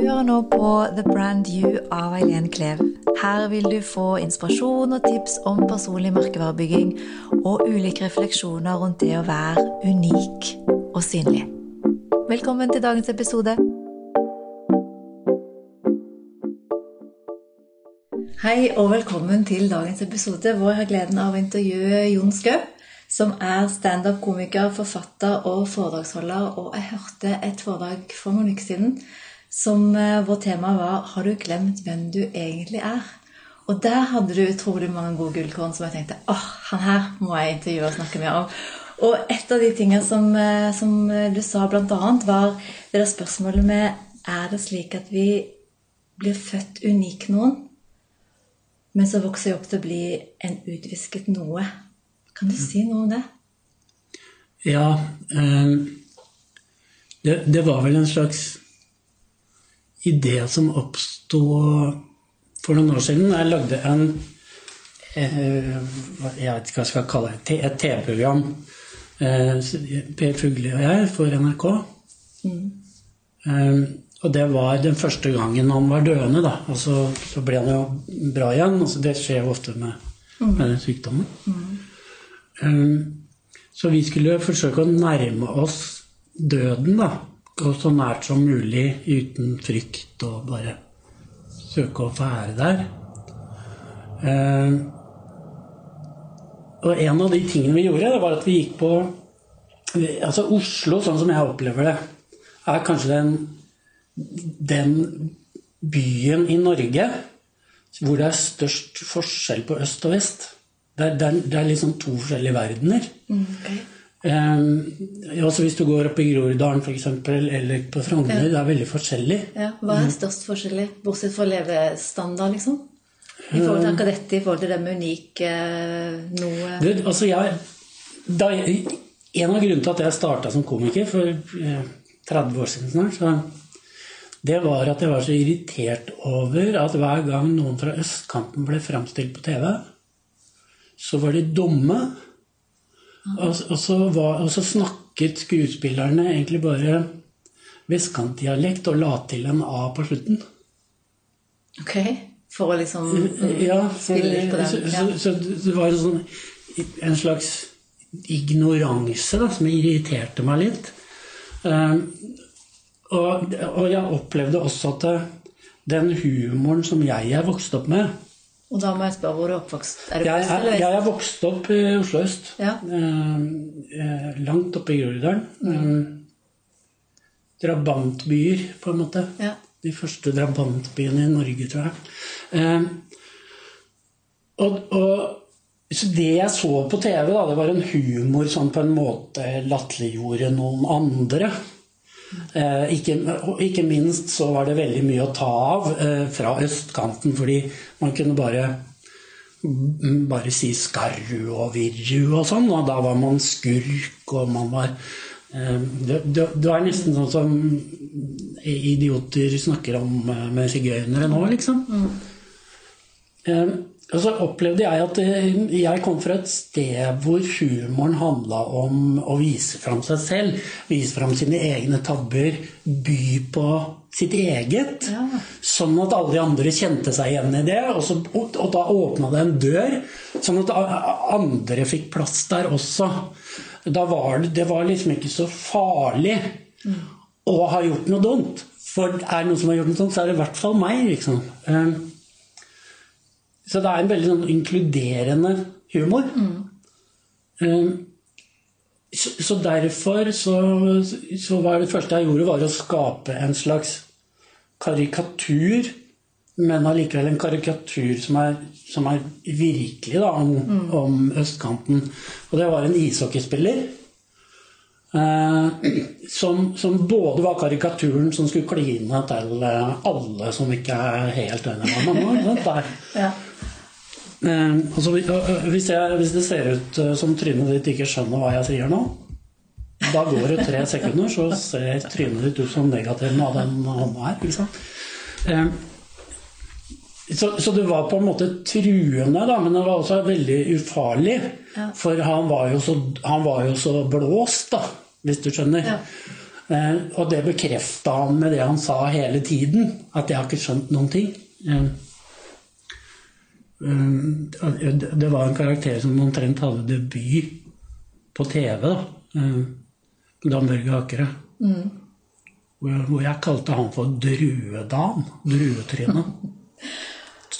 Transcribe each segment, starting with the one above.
Hører nå på The Brand You av Eileen Klev. Her vil du få inspirasjon og tips om personlig merkevarebygging og ulike refleksjoner rundt det å være unik og synlig. Velkommen til dagens episode. Hei og velkommen til dagens episode hvor jeg har gleden av å intervjue Jon Skau, som er standup-komiker, forfatter og foredragsholder. Og jeg hørte et foredrag for noen uker siden som vårt hvor temaet var 'Har du glemt hvem du egentlig er?' Og der hadde du utrolig mange gode gullkorn som jeg tenkte åh, han her må jeg intervjue og snakke mer om. Og et av de tingene som, eh, som du sa annet, var det der spørsmålet med Er det slik at vi blir født unik noen, men så vokser vi opp til å bli en utvisket noe? Kan du si noe om det? Ja eh, det, det var vel en slags idé som oppsto for noen år siden. Jeg lagde en eh, Jeg vet ikke hva jeg skal kalle det. Et TV-program. Eh, per Fugli og jeg for NRK. Mm. Eh, og det var den første gangen han var døende. da, og Så, så ble han jo bra igjen. Altså, det skjer jo ofte med, mm. med den sykdommen. Mm. Så vi skulle forsøke å nærme oss døden, da og så nært som mulig uten frykt, og bare søke å være der. Eh, og en av de tingene vi gjorde, det var at vi gikk på Altså Oslo, sånn som jeg opplever det, er kanskje den, den byen i Norge hvor det er størst forskjell på øst og vest. Det er, det er, det er liksom to forskjellige verdener. Mm, okay. Um, også hvis du går opp i Groruddalen f.eks., eller på Frogner, ja. det er veldig forskjellig. Ja. Hva er størst forskjellig, bortsett fra levestandard, liksom? I forhold til akkurat dette, i forhold til det med unik uh, noe du, altså jeg, da, En av grunnene til at jeg starta som komiker for uh, 30 år siden snart, så, det var at jeg var så irritert over at hver gang noen fra østkanten ble framstilt på TV, så var de dumme og, og, så var, og, så snakket skuespillerne egentlig bare vestkantdialekt og la til en A på slutten. Ok. For å liksom ja, spille litt på den? Ja. Så, så, så, det var en, sånn, en slags ignoranse da, som irriterte meg litt. Um, og, og, jeg opplevde også at den humoren som jeg er vokst opp med, og da må jeg spørre hvor du er oppvokst? Er du jeg, er, jeg er vokst opp i Oslo øst. Ja. Eh, eh langt oppe i Groruddalen. Mm. Eh, drabantbyer, på en måte. Ja. De første drabantbyene i Norge, tror jeg. Eh, og, og, så det jeg så på TV, da, det var en humor som på en måte latterliggjorde noen andre. Eh, ikke, ikke, minst så var det veldig mye å ta av eh, fra østkanten, fordi man kunne bare bare si skarru og virru og sånn, og da var man skurk, og man var eh, det, det er nesten sånn som idioter snakker om med sigøynere nå, liksom. Mm. Og så opplevde jeg at eh, jeg kom fra et sted hvor humoren handla om å vise fram seg selv. Vise fram sine egne tabber. By på sitt eget. Ja. Sånn at alle de andre kjente seg igjen i det. Og, så, og, og da åpna det en dør, sånn at andre fikk plass der også. Da var det, det var liksom ikke så farlig mm. å ha gjort noe dumt. For er det noen som har gjort noe sånt, så er det i hvert fall meg. liksom. Um, så det er en veldig sånn inkluderende humor. Mm. Um, så, så, derfor så, så, var det første jeg gjorde, var å skape en slags karikatur. Men allikevel en karikatur som er, som er virkelig da, om, mm. om, østkanten. Og det var en ishockeyspiller. Eh, som, som, både var karikaturen som skulle kline til alle som ikke er helt enig med meg. ja. Eh, altså, hvis, jeg, hvis, det ser ut eh, som trynet ditt ikke skjønner hva jeg sier nå, da går det tre sekunder, så ser trynet ditt ut som negativen av den hånda her. Eh, så, så, det var på en måte truende, da, men det var også veldig ufarlig. Ja. For han var, så, han var, jo så, blåst, da, hvis du skjønner. Ja. Eh, og det bekrefta han med det han sa hele tiden, at jeg har ikke skjønt noen ting. Eh, eh, det var en karakter som omtrent hadde debut på TV. da, Dan Børge Akere. Mm. Hvor jeg kalte han for Druedan. Druetryne.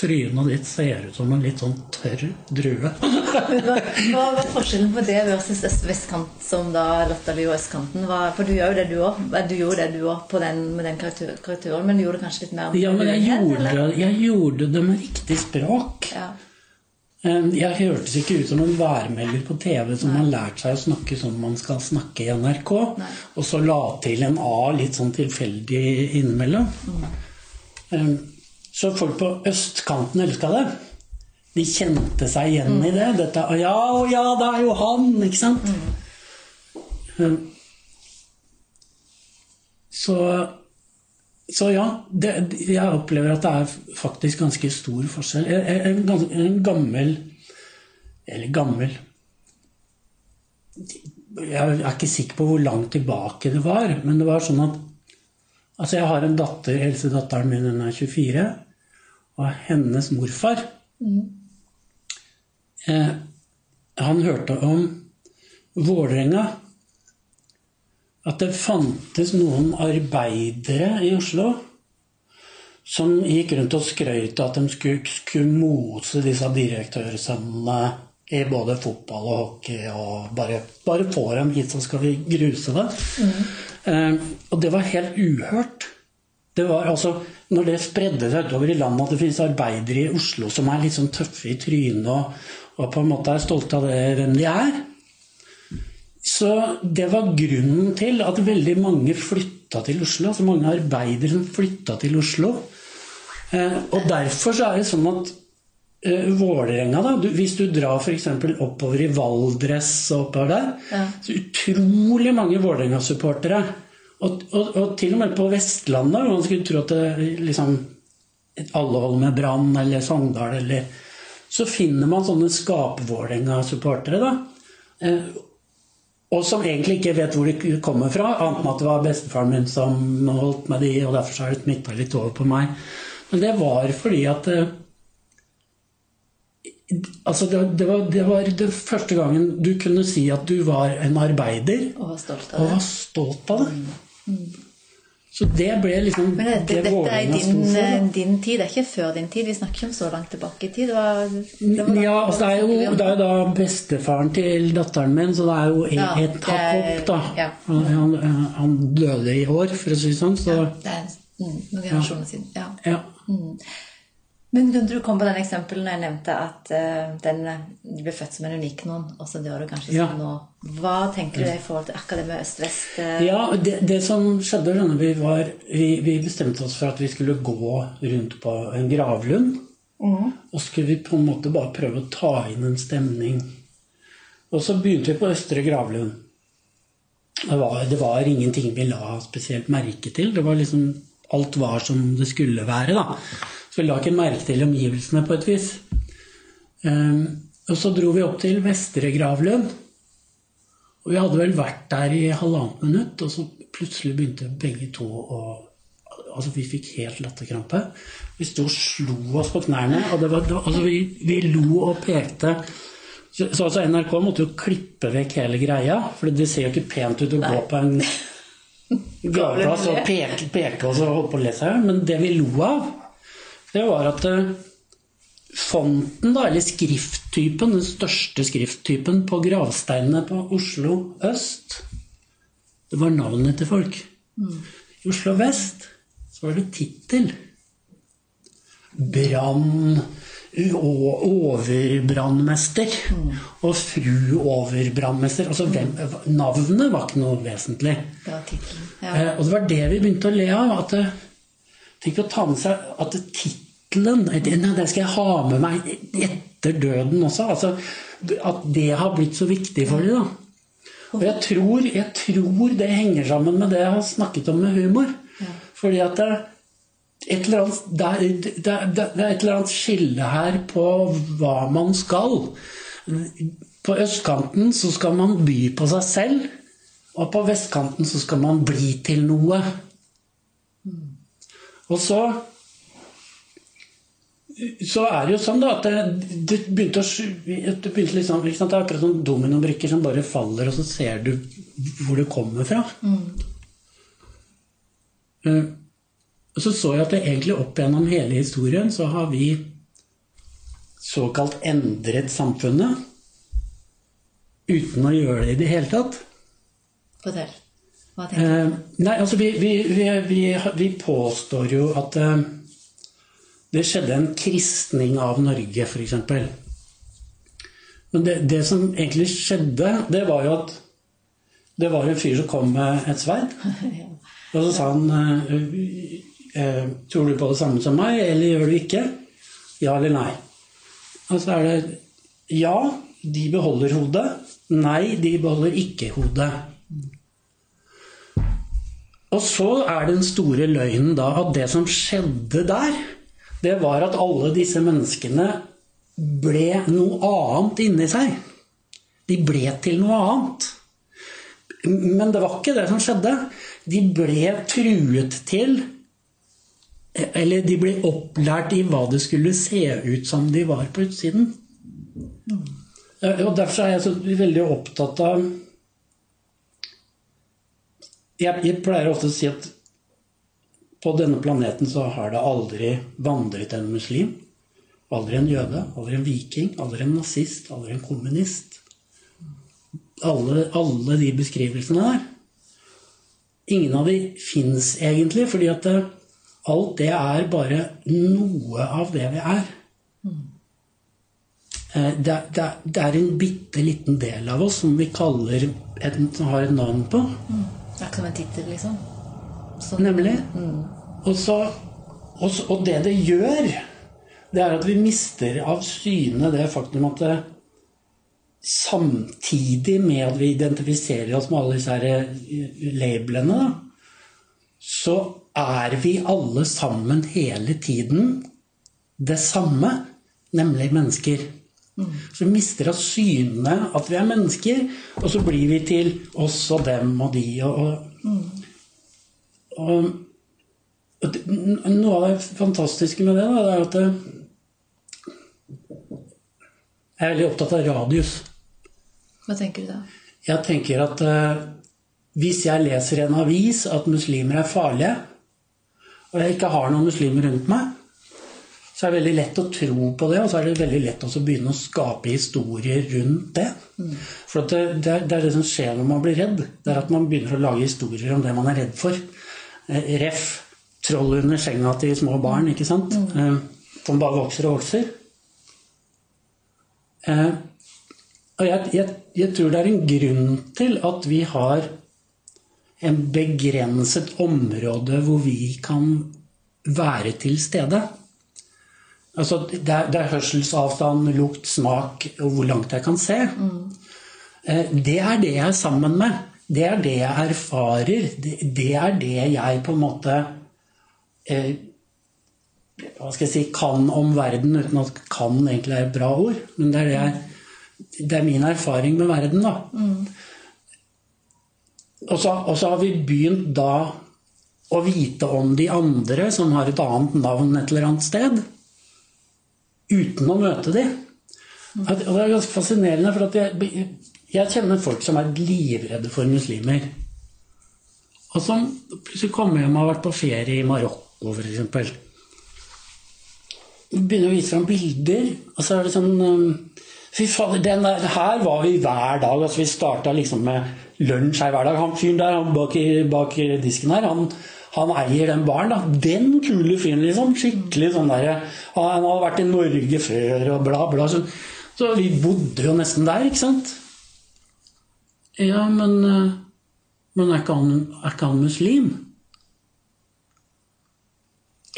Trynet ditt ser ut som en litt sånn tørr drue. hva, hva var forskjellen på det versus øst-vestkant, som da latterlig og østkanten? Hva, for du gjør jo det du òg. Du gjorde det du òg med den karakteren, men du gjorde det kanskje litt mer Ja, men jeg gjorde, jeg gjorde, det med riktig språk. Ja. Jeg hørtes ikke ut som en værmelder på TV som Nei. har lært seg å snakke som man skal snakke i NRK, Nei. og så la til en A litt sånn tilfeldig innimellom. Mm. Så folk på østkanten elska det. De kjente seg igjen mm. i det. Dette, ja, og ja, det er jo han! Ikke sant? Mm. Så, så ja, det, jeg opplever at det er faktisk ganske stor forskjell. En, en, en gammel Eller gammel Jeg er ikke sikker på hvor langt tilbake det var, men det var sånn at Altså, jeg har en datter, helsedatteren min, hun er 24 og hennes morfar mm. eh, Han hørte om Vålerenga. At det fantes noen arbeidere i Oslo som gikk rundt og skrøt av at de skulle, skulle mose disse direktørsønnene i både fotball og hockey. og Bare, bare få dem hit, så skal vi gruse det. Mm. Eh, og det var helt uhørt. Det var altså, når det spredde seg utover i landet at det finnes arbeidere i Oslo som er litt sånn tøffe i trynet og, og på en måte er stolte av det, hvem de er Så det var grunnen til at veldig mange flytta til Oslo. Altså mange arbeidere som flytta til Oslo. Eh, og derfor så er det sånn at Vålerenga, da, du, hvis du drar f.eks. oppover i Valdres og oppover der, ja. så utrolig mange Vålerenga-supportere og, og, og, til og med på Vestlandet, man skulle tro at det liksom alle holder med Brann eller Sogndal eller Så finner man sånne Skap-Vålerenga-supportere, da. Eh, og som egentlig ikke vet hvor de kommer fra, annet enn at det var bestefaren min som holdt med de, og derfor så har det smitta litt over på meg. Men det var fordi at eh, Altså det, det, var, det, var, den første gangen du kunne si at du var en arbeider. Og var stolt av det. Og var stolt av det. Mm. Så det ble liksom Men det, det, dette er din, eh, din, tid, det er ikke før din tid. Vi snakker ikke om så langt tilbake i tid. Det var, det var ja, altså det er jo det er da bestefaren til datteren min, så det er jo et, ja, et hakk opp, da. Ja. Han, han, døde i år, for å si det sånn. Så. Ja, det er mm, noen generasjoner siden. Ja. ja. Mm. Men du kom på den eksempelet jeg nevnte at uh, den, du ble født som en unik noen, og så dør du kanskje ja. som nå. Hva tenker du i forhold til akkurat det med øst-vest? Uh... Ja, det, det, som skjedde, denne, vi, var, vi, vi, bestemte oss for at vi skulle gå rundt på en gravlund. Mm. Og skulle vi på en måte bare prøve å ta inn en stemning. Og så begynte vi på Østre gravlund. Det var, det var ingenting vi la spesielt merke til. Det var liksom Alt var som det skulle være, da. Så vi la ikke merke til omgivelsene på et vis. Um, og så dro vi opp til Vestre gravlund. Og vi hadde vel vært der i halvannet minutt, og så plutselig begynte begge to å Altså, vi fikk helt latterkrampe. Vi sto og slo oss på knærne, og det var, det var, altså, vi, vi, lo og pekte. Så, så altså, NRK måtte jo klippe vekk hele greia, for det ser jo ikke pent ut å Nei. gå på en gaveplass og peke, peke og så holde på å le seg Men det vi lo av, det var at eh, fonten, da, eller skrifttypen, den største skrifttypen på gravsteinene på Oslo øst, det var navnet til folk. Mm. I Oslo vest så var det tittel. Brann overbrannmester mm. og fru overbrannmester. Altså, hvem, navnet var ikke noe vesentlig. Det. Ja. Eh, og det var det vi begynte å le av. at eh, Tenk å ta med seg at tittelen Det skal jeg ha med meg etter døden også. Altså, at det har blitt så viktig for dem. Og jeg tror, jeg tror, det henger sammen med det jeg har snakket om med humor. Fordi at det, et eller annet, det, er, det, det, er et eller annet skille her på hva man skal. På østkanten så skal man by på seg selv. Og på vestkanten så skal man bli til noe. Og så så er det jo sånn da, at det, det begynte å det begynte liksom, Det er akkurat som dominobrikker som bare faller, og så ser du hvor det kommer fra. Mm. Uh, og så så jeg at det egentlig opp gjennom hele historien så har vi såkalt endret samfunnet uten å gjøre det i det hele tatt. Fortell. Hva tenker du? Eh, nei, altså vi, vi, vi, vi, påstår jo at eh, det skjedde en kristning av Norge, f.eks. Men det, det, som egentlig skjedde, det var jo at det var en fyr som kom med et sverd. Og så sa han eh, eh, Tror du på det samme som meg, eller gjør du ikke? Ja eller nei? Og så er det Ja, de beholder hodet. Nei, de beholder ikke hodet. Og så er den store løgnen da at det som skjedde der, det var at alle disse menneskene ble noe annet inni seg. De ble til noe annet. Men det var ikke det som skjedde. De ble truet til Eller de ble opplært i hva det skulle se ut som de var på utsiden. Og Derfor er jeg så veldig opptatt av jeg, jeg pleier ofte å si at på denne planeten så har det aldri vandret en muslim. Aldri en jøde, aldri en viking, aldri en nazist, aldri en kommunist. Alle, alle de beskrivelsene der. Ingen av de fins egentlig, fordi at det, alt det er bare noe av det vi er. Eh, det, det, det er en bitte liten del av oss som vi kaller et, har et navn på. Det er som en tittel, liksom? Sånn. Nemlig. Mm. Og, så, og, og, det det gjør, det er at vi mister av syne det faktum at det, samtidig med at vi identifiserer oss med alle disse her labelene, labelene, så er vi alle sammen hele tiden det samme, nemlig mennesker. Mm. Så vi mister av syne at vi er mennesker, og så blir vi til oss og dem og de. og, og og, Og noe av det fantastiske med det, da, det er at det, jeg er veldig opptatt av radius. Hva tenker du da? Jeg tenker at uh, hvis jeg leser i en avis at muslimer er farlige, og jeg ikke har noen muslimer rundt meg, så er det veldig lett å tro på det, og så er det veldig lett å begynne å skape historier rundt det. Mm. For det, det, er, det, er, det som skjer når man blir redd. Det er at man begynner å lage historier om det man er redd for. Eh, ref. Troll under senga til små barn, ikke sant? Mm. Eh, som bare vokser og vokser. Eh, og jeg, jeg, jeg, tror det er en grunn til at vi har en begrenset område hvor vi kan være til stede. Altså, det, er, det er hørselsavstand, lukt, smak og hvor langt jeg kan se. Mm. Det er det jeg er sammen med. Det er det jeg erfarer. Det, det er det jeg på en måte eh, Hva skal jeg si kan om verden, uten at 'kan' egentlig er et bra ord. Men det er, det, jeg, det er min erfaring med verden, da. Mm. Og, så, og, så, har vi begynt da å vite om de andre som har et annet navn et eller annet sted, uten å møte dem. Og det er ganske fascinerende, for jeg, jeg kjenner folk som er livredde for muslimer. Og som plutselig kommer hjem og har vært på ferie i Marokko, f.eks. Begynner å vise fram bilder, og så er det sånn um, Fy fader, den der, her var vi hver dag. altså Vi starta liksom med lunsj her hver dag. Han fyren der han bak, bak, disken her, han, han eier den baren. da. Den kule fyren, liksom. Skikkelig sånn derre Han hadde vært i Norge før og bla, bla. Så, så vi bodde jo nesten der, ikke sant? Ja, men, eh, men er, ikke han, er ikke han muslim?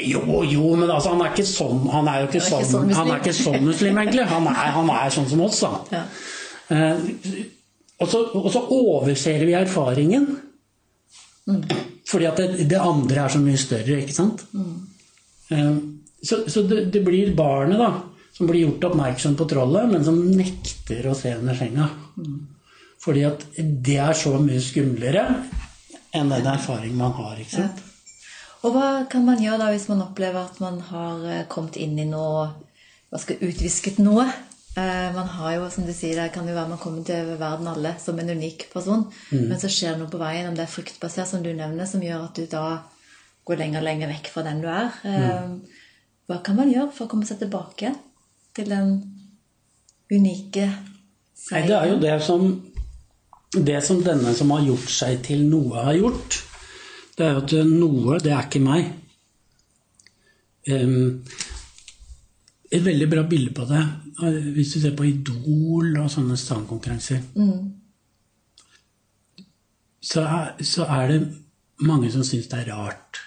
Jo, jo, men altså, han er ikke sånn Han er jo ikke, sånn, sånn han er ikke sånn muslim, egentlig. Han er, han er sånn som oss, da. Ja. Eh, og, så, og, så, overser vi erfaringen. Mm. Fordi at det, det, andre er så mye større, ikke sant? Mm. Så, så det, det, blir barnet da, som blir gjort oppmerksom på trollet, men som nekter å se under senga. Mm. Fordi at det er så mye skumlere enn den erfaringen man har. ikke sant? Ja. Og hva kan man gjøre da hvis man opplever at man har eh, kommet inn i noe hva skal Utvisket noe? Eh, man har jo, som du sier, Det kan jo være man kommer til verden alle som en unik person. Mm. Men så skjer det noe på veien, om det er fryktbasert, som du nevner, som gjør at du da går lenger og lenger vekk fra den du er. Mm. Hva kan man gjøre for å komme seg tilbake til den unike seieren? Nei, det er jo det som, det som denne som har gjort seg til noe, har gjort det er jo at noe, det er ikke meg. Um, et veldig bra bilde på det hvis du ser på Idol og sånne sangkonkurranser. Mm. Så, så, er det mange som syns det er rart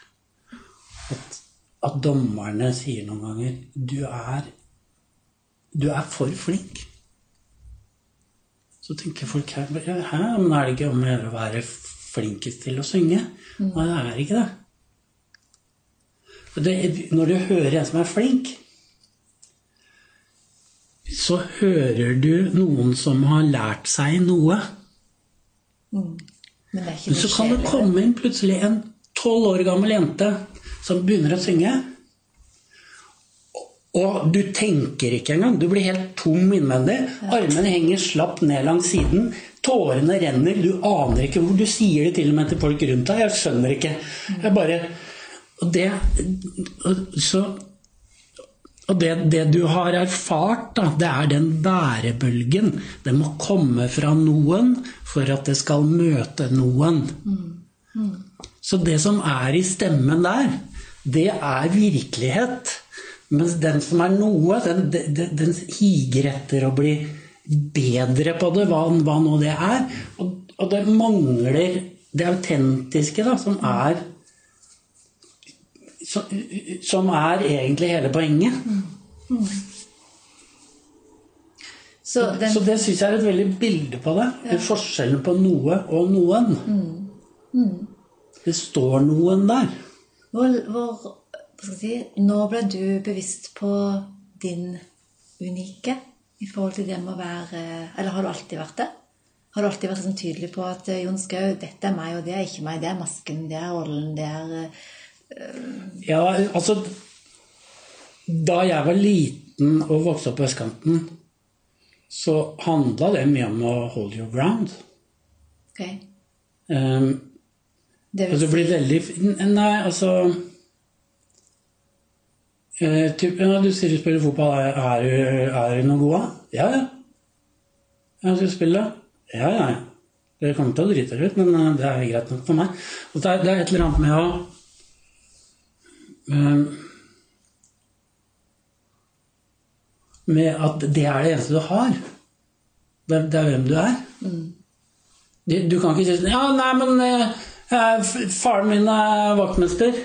at, at, dommerne sier noen ganger du er, du er for flink. Så tenker folk her Hæ, men er det ikke om å gjøre å være flinkest til å synge. Mm. Nei, det er ikke det. det. Når du hører en som er flink, så hører du noen som har lært seg noe. Mm. Men, Men så kan det komme inn plutselig en tolv år gammel jente som begynner å synge. Og du tenker ikke engang. Du blir helt tom innvendig. Armene henger slapt ned langs siden. Tårene renner. Du aner ikke hvor. Du sier det til og med til folk rundt deg. Jeg skjønner ikke. Jeg bare Og det Så og det, det, du har erfart, da, det er den bærebølgen. Det må komme fra noen for at det skal møte noen. Mm. Mm. Så det som er i stemmen der, det er virkelighet. Mens den som er noe, den, den, den higer etter å bli bedre på det, hva, hva nå det er. Og, og, det mangler det autentiske, da, som er som, er egentlig hele poenget. Mm. Mm. Så, den, så, det syns jeg er et veldig bilde på det. Ja. Forskjellen på noe og noen. Mm. Det står noen der. Hvor, hvor si, Når ble du bevisst på din unike i forhold til det med å være Eller har du alltid vært det? Har du alltid vært sånn tydelig på at Jon Skau, dette er meg, og det er ikke meg. Det er masken, det er rollen, det er. Ja, altså Da jeg var liten og vokste opp på østkanten, så handla det mye om å hold your ground. Okay. Um, det vil si... blir veldig Nei, altså uh, typ, ja, du sier du spiller fotball. Er, er, er du noe god, da? Ja, ja. Jeg skal spille. Ja, ja. Dere kommer til å drite dere ut, men eh, det er greit nok for meg. Og det, er, det er et eller annet med å Med at det er det eneste du har. Det, det er hvem du er. Mm. Du, du, kan ikke si sånn Ja, nei, men eh, faren min er vaktmester.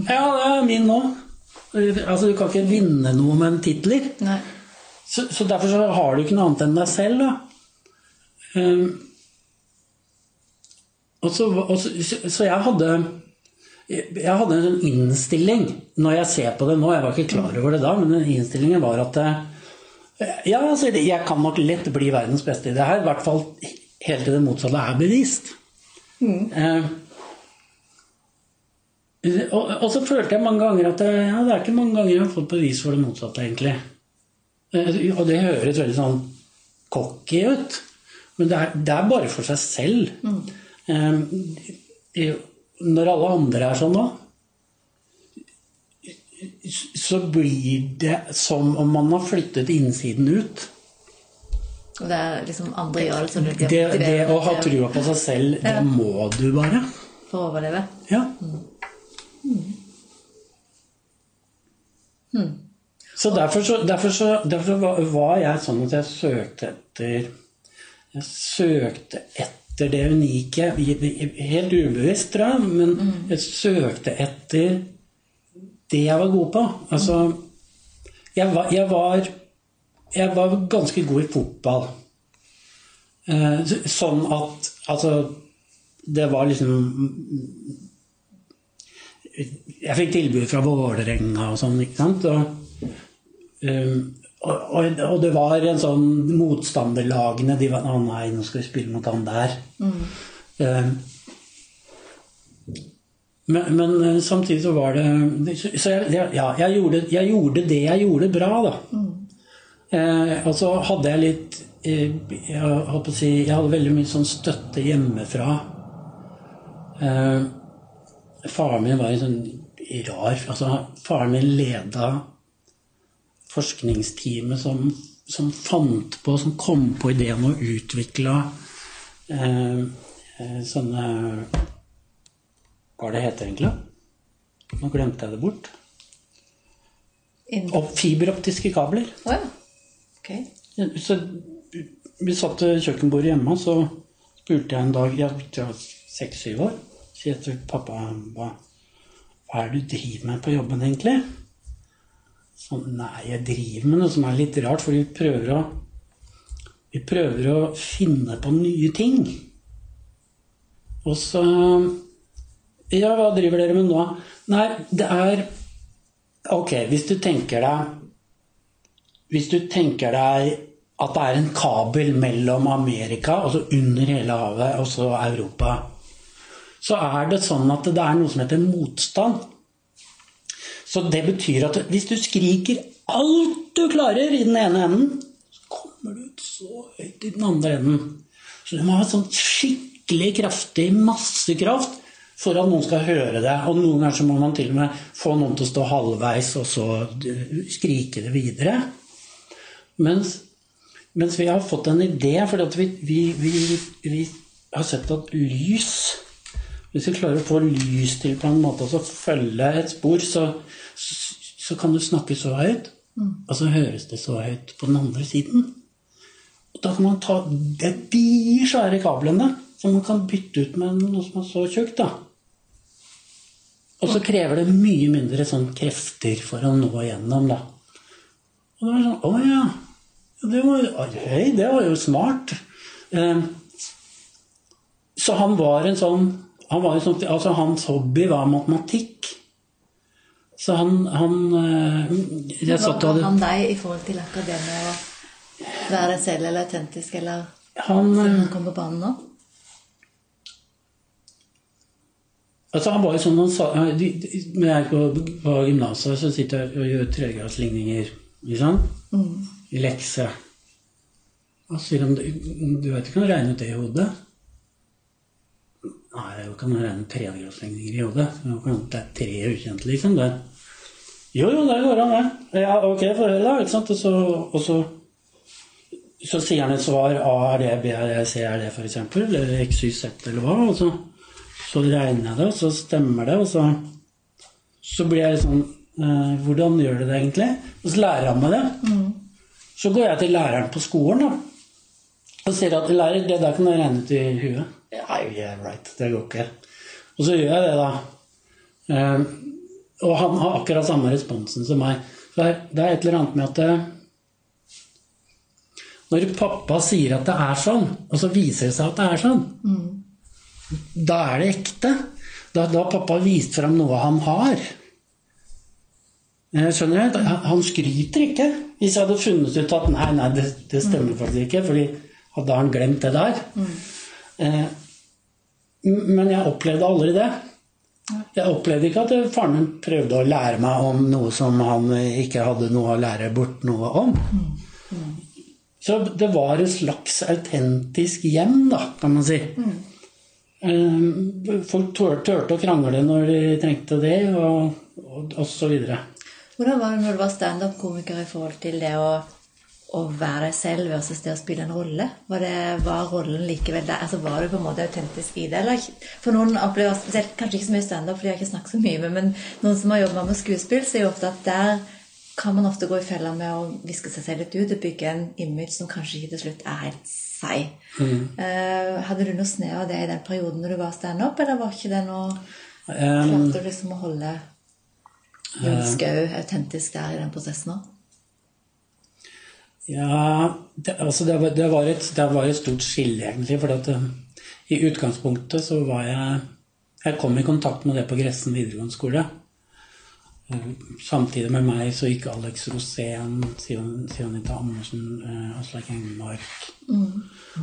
Ja, det er min nå. Altså, du kan ikke vinne noe med titler. Så, så, derfor så har du ikke noe annet enn deg selv. Um, og så, og så, så, jeg hadde jeg hadde en sånn innstilling når jeg ser på det nå. Jeg var ikke klar over det da, men den innstillingen var at eh, ja, altså, jeg kan nok lett bli verdens beste i det her. I hvert fall helt til det motsatte er bevist. Mm. Eh, og, og, så følte jeg mange ganger at ja, det er ikke mange ganger jeg har fått bevis for det motsatte, egentlig. Eh, og det høres veldig sånn cocky ut, men det er, det er, bare for seg selv. Mm. Um, når alle andre er sånn nå, så blir det som om man har flyttet innsiden ut. Og det er liksom andre gjør det, det, det, det å ha trua på seg selv, det må du bare. For å overleve. Ja. Mm. Mm. Så derfor, så, derfor, så, derfor var jeg sånn at jeg søkte etter Jeg søkte etter det unike. Helt ubevisst, tror jeg, men mm. jeg søkte etter det jeg var god på. Altså Jeg var, jeg var, jeg var ganske god i fotball. Eh, sånn at Altså Det var liksom jeg fikk tilbud fra Vålerenga og sånn, ikke sant. Og, um, og, og, det var en sånn motstanderlagene De var 'Å nei, nå skal vi spille mot han der'. Mm. Uh, men, men, eh, samtidig så var det Så jeg, ja, jeg gjorde, jeg gjorde, det jeg gjorde bra, da. Mm. Eh, og så hadde jeg litt eh, jeg, holdt si, jeg hadde veldig mye sånn støtte hjemmefra. Eh, faren min var en sånn rar altså, Faren min leda forskningsteamet som, som, fant på, som kom på ideen og utvikla eh, eh, sånne hva er det heter egentlig? Nå glemte jeg det bort. Og fiberoptiske kabler. Oh, ja. okay. Så vi satt ved kjøkkenbordet hjemme, så spurte jeg en dag Jeg var seks-syv år. Så jeg til pappa hva, hva er det du driver med på jobben, egentlig? Så nei, jeg driver med noe som er litt rart, for vi prøver å Vi prøver å finne på nye ting. Og så ja, hva driver dere med nå? Nei, det er Ok, hvis du tenker deg Hvis du tenker deg at det er en kabel mellom Amerika, altså under hele havet, og så Europa, så er det sånn at det er noe som heter motstand. Så det betyr at hvis du skriker alt du klarer i den ene enden, så kommer du ut så høyt i den andre enden. Så du må ha sånn skikkelig kraftig, masse kraft for at noen skal høre det. Og noen ganger så må man til og med få noen til å stå halvveis og så skrike det videre. Mens, mens vi har fått en idé, for vi, vi, vi, vi, har sett at lys Hvis vi klarer å få lys til på en måte og så følge et spor, så, så, så, kan du snakke så høyt, mm. og så høres det så høyt på den andre siden. Og da kan man ta de svære kablene som man kan bytte ut med noe som er så tjukt. da. Og så krever det mye mindre sånn krefter for å nå igjennom, da. Og da var det sånn Å ja. Det var, hei, det var jo smart. Eh, så han var en sånn, han var jo sånn altså Hans hobby var matematikk. Så han, han eh, jeg Hva var han deg i forhold til akkurat det med å være deg selv eller autentisk, eller han, han kom på banen nå? Altså han var jo sånn han sa, Når jeg på, på gymnaset, så sitter jeg og gjør tregradsligninger liksom, mm. i lekse. Og så sier han du vet ikke om du regner ut det i hodet? Nei, det kan regne tredjegradsligninger i hodet. Det er tre ukjente, liksom. det. Jo, jo, det går an, det. Ja, ok, få høre, da. ikke sant? Og så, og så, så sier han et svar. A er det, B er det, C er det, f.eks. Eller X, Y, Z, eller hva. og så så regner jeg det, og så stemmer det, og så, så blir jeg litt sånn eh, Hvordan gjør du det egentlig? Og så lærer han meg det. Mm. Så går jeg til læreren på skolen da, og sier at lærer, det der kan du regne ut i huet. Ja, yeah, right, det går ikke. Og så gjør jeg det, da. Eh, og han har akkurat samme responsen som meg. Så det er et eller annet med at eh, når pappa sier at det er sånn, og så viser det seg at det er sånn, mm. Da er det ekte. Da har pappa vist fram noe han har. Eh, skjønner du? Han skryter ikke. Hvis jeg hadde funnet ut at nei, nei, det, det stemmer faktisk ikke, fordi hadde han glemt det der. Mm. Eh, men jeg opplevde aldri det. Jeg opplevde ikke at faren min prøvde å lære meg om noe som han ikke hadde noe å lære bort noe om. Så det var et slags autentisk hjem, da, kan man si. Mm. Eh, folk turte å krangle når de trengte det, og, og, og så videre. Hvordan var det når du var standup-komiker i forhold til det å, å være deg selv versus det å spille en rolle? Var, det, var rollen likevel der? Altså, var du på en måte autentisk i det? Eller? For noen opplever spesielt, kanskje ikke så mye standup, for de har ikke snakket så mye med, men noen som har jobbet med skuespill, sier ofte at der kan man ofte gå i fella med å viske seg selv litt ut og bygge en image som kanskje ikke til slutt er helt seg. Mm. Uh, hadde du noe snev av det i den perioden når du var standup, eller var ikke det noe um, Klarte du liksom å holde Skau autentisk der i den prosessen òg? Ja det, altså det, var, det, var et, det, var, et, stort skille, egentlig. For at, um, i utgangspunktet så var jeg Jeg kom i kontakt med det på Gressen videregående skole. Samtidig med meg så gikk Alex Rosén, Sionita Andersen, uh, Aslak Engmark. Mm.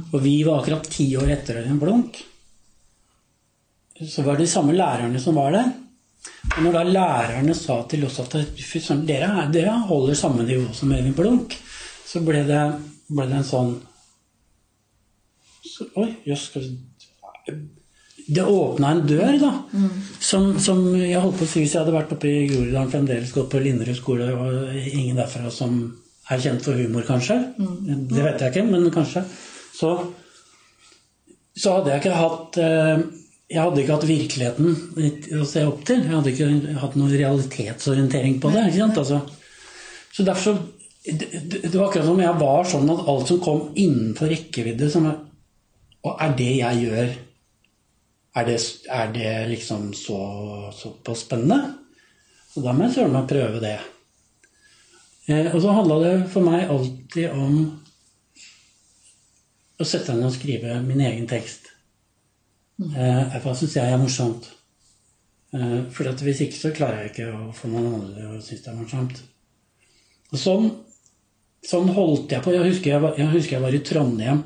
Og vi var akkurat ti år etter en blunk. Så var det de samme lærerne som var der. Og når da lærerne sa til oss at dere, dere holder samme nivå som Øyvind Blunk, så ble det, ble det en sånn så, Oi, jøss Det åpna en dør, da. Mm. Som, som, jeg holdt på å si hvis jeg hadde vært oppe i Groruddalen fremdeles, gått på Linderud skole, og ingen derfra som er kjent for humor, kanskje. Mm. Det vet jeg ikke, men kanskje. Så, så hadde jeg ikke hatt eh, jeg hadde ikke hatt virkeligheten å se opp til. Jeg hadde ikke hatt noen realitetsorientering på det. Altså, så derfor det, det, var akkurat som jeg var sånn at alt som kom innenfor rekkevidde som, Og er det jeg gjør Er det, er det liksom så såpass spennende? Så da må jeg søren meg prøve det. Eh, og så handla det for meg alltid om å sette meg ned og skrive min egen tekst. Eh, hva syns jeg er morsomt? Eh, for hvis ikke så klarer jeg ikke å få noen andre å synes det er morsomt. Og sånn, sånn holdt jeg på. Jeg husker jeg, var, jeg husker jeg var i Trondheim,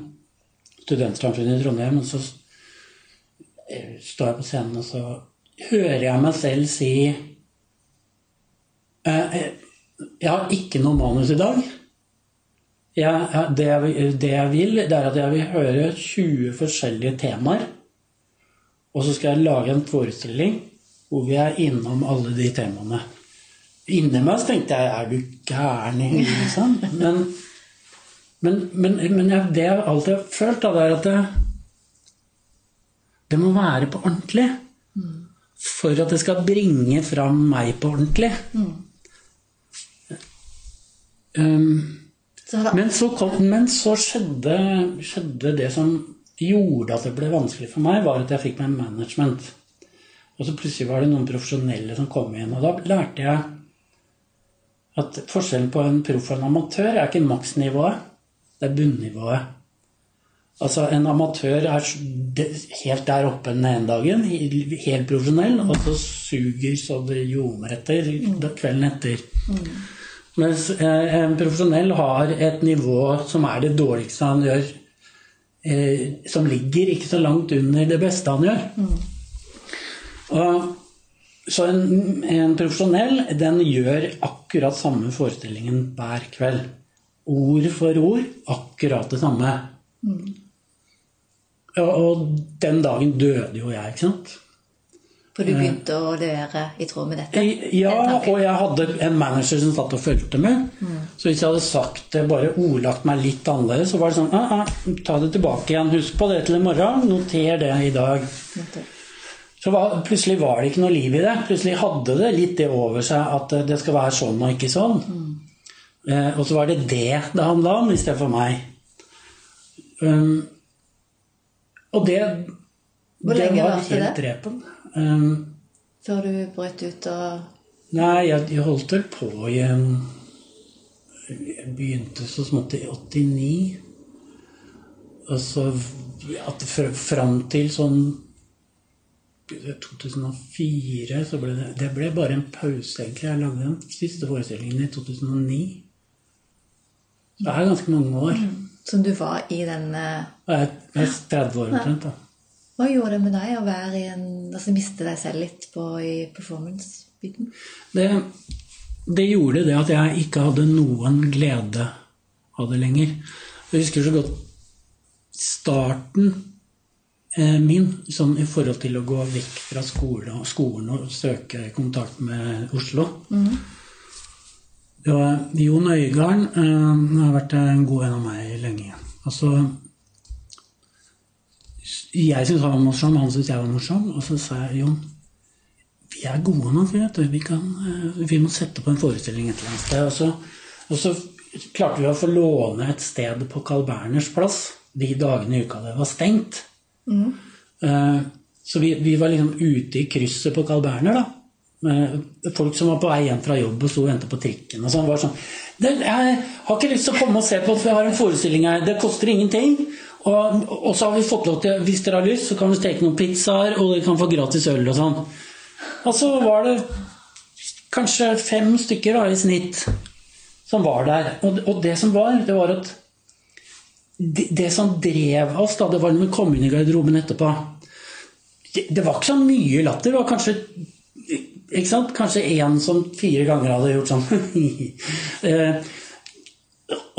studentsamfunnet i Trondheim, og så står jeg på scenen, og så hører jeg meg selv si eh, Jeg har ikke noe manus i dag. Jeg, det, jeg, det jeg vil, det er at jeg vil høre 20 forskjellige temaer og så skal jeg lage en forestilling hvor vi er innom alle de temaene. Inni meg så tenkte jeg er du gæren i liksom? Men, men, men, men jeg, det jeg alltid har følt, da, det er at det, det må være på ordentlig. For at det skal bringe fram meg på ordentlig. Um, men, så kom, men så skjedde, skjedde det som gjorde at det ble vanskelig for meg, var at jeg fikk meg management. Og så plutselig var det noen profesjonelle som kom inn. Og da lærte jeg at forskjellen på en proff og en amatør er ikke maksnivået, det er bunnivået. Altså En amatør er helt der oppe den ene dagen, helt profesjonell, og så suger så det ljomer etter kvelden etter. Mm. Mens eh, en profesjonell har et nivå som er det dårligste han gjør eh, som ligger ikke så langt under det beste han gjør. Mm. Og, så en, en, profesjonell den gjør akkurat samme forestillingen hver kveld. Ord for ord akkurat det samme. Mm. Og, og den dagen døde jo jeg, ikke sant. For du begynte å levere i tråd med dette? Ja, og jeg hadde en manager som satt og fulgte med. Mm. Så hvis jeg hadde sagt det, bare ordlagt meg litt annerledes, så var det sånn ah, ah, Ta det tilbake igjen. Husk på det til i morgen. Noter det i dag. Okay. Så var, plutselig var det ikke noe liv i det. Plutselig hadde det litt det over seg at det skal være sånn og ikke sånn. Mm. Eh, og så var det det det handla om, i stedet for meg. Um, og det, Hvor det var helt drepen. Um, Før du brøt ut og Nei, jeg, jeg holdt vel på i en Jeg begynte så smått i 89. Og så at fram til sånn 2004 så ble det Det ble bare en pause, egentlig. Jeg lagde den siste forestillingen i 2009. Så det er ganske mange år. Mm. Som du var i den Jeg er 30 år omtrent, da. Hva gjorde det med deg å være i en, altså miste deg selv litt på, i performance-biten? Det, det, gjorde det at jeg ikke hadde noen glede av det lenger. Jeg husker så godt starten eh, min sånn i forhold til å gå vekk fra skole, skolen og søke kontakt med Oslo. Mm. Det var Jon Øigarden eh, har vært en god venn av meg lenge. Altså, jeg syntes han var morsom, han syntes jeg var morsom. Og så sa jeg Jon, vi er gode nok, vet du. Vi, kan, eh, vi må sette på en forestilling et eller annet sted. Og så, og så, klarte vi å få låne et sted på Carl Berners plass de dagene i uka det var stengt. Mm. Uh, så vi, vi, var liksom ute i krysset på Carl Berner, da. Folk som var på vei hjem fra jobb og sto og ventet på trikken. og sånn, var sånn, Jeg har ikke lyst til å komme og se på, for jeg har en forestilling her. Det koster ingenting. Og, og, så har vi fått lov til, hvis dere har lyst, så kan vi steke noen pizzaer, og dere kan få gratis øl og sånn. Og så var det kanskje fem stykker da, i snitt som var der. Og, og, det som var, det var at det, det som drev oss, da, det var når vi kom inn i garderoben etterpå det, det var ikke så mye latter. Det var kanskje ikke sant? Kanskje én som fire ganger hadde gjort sånn. eh,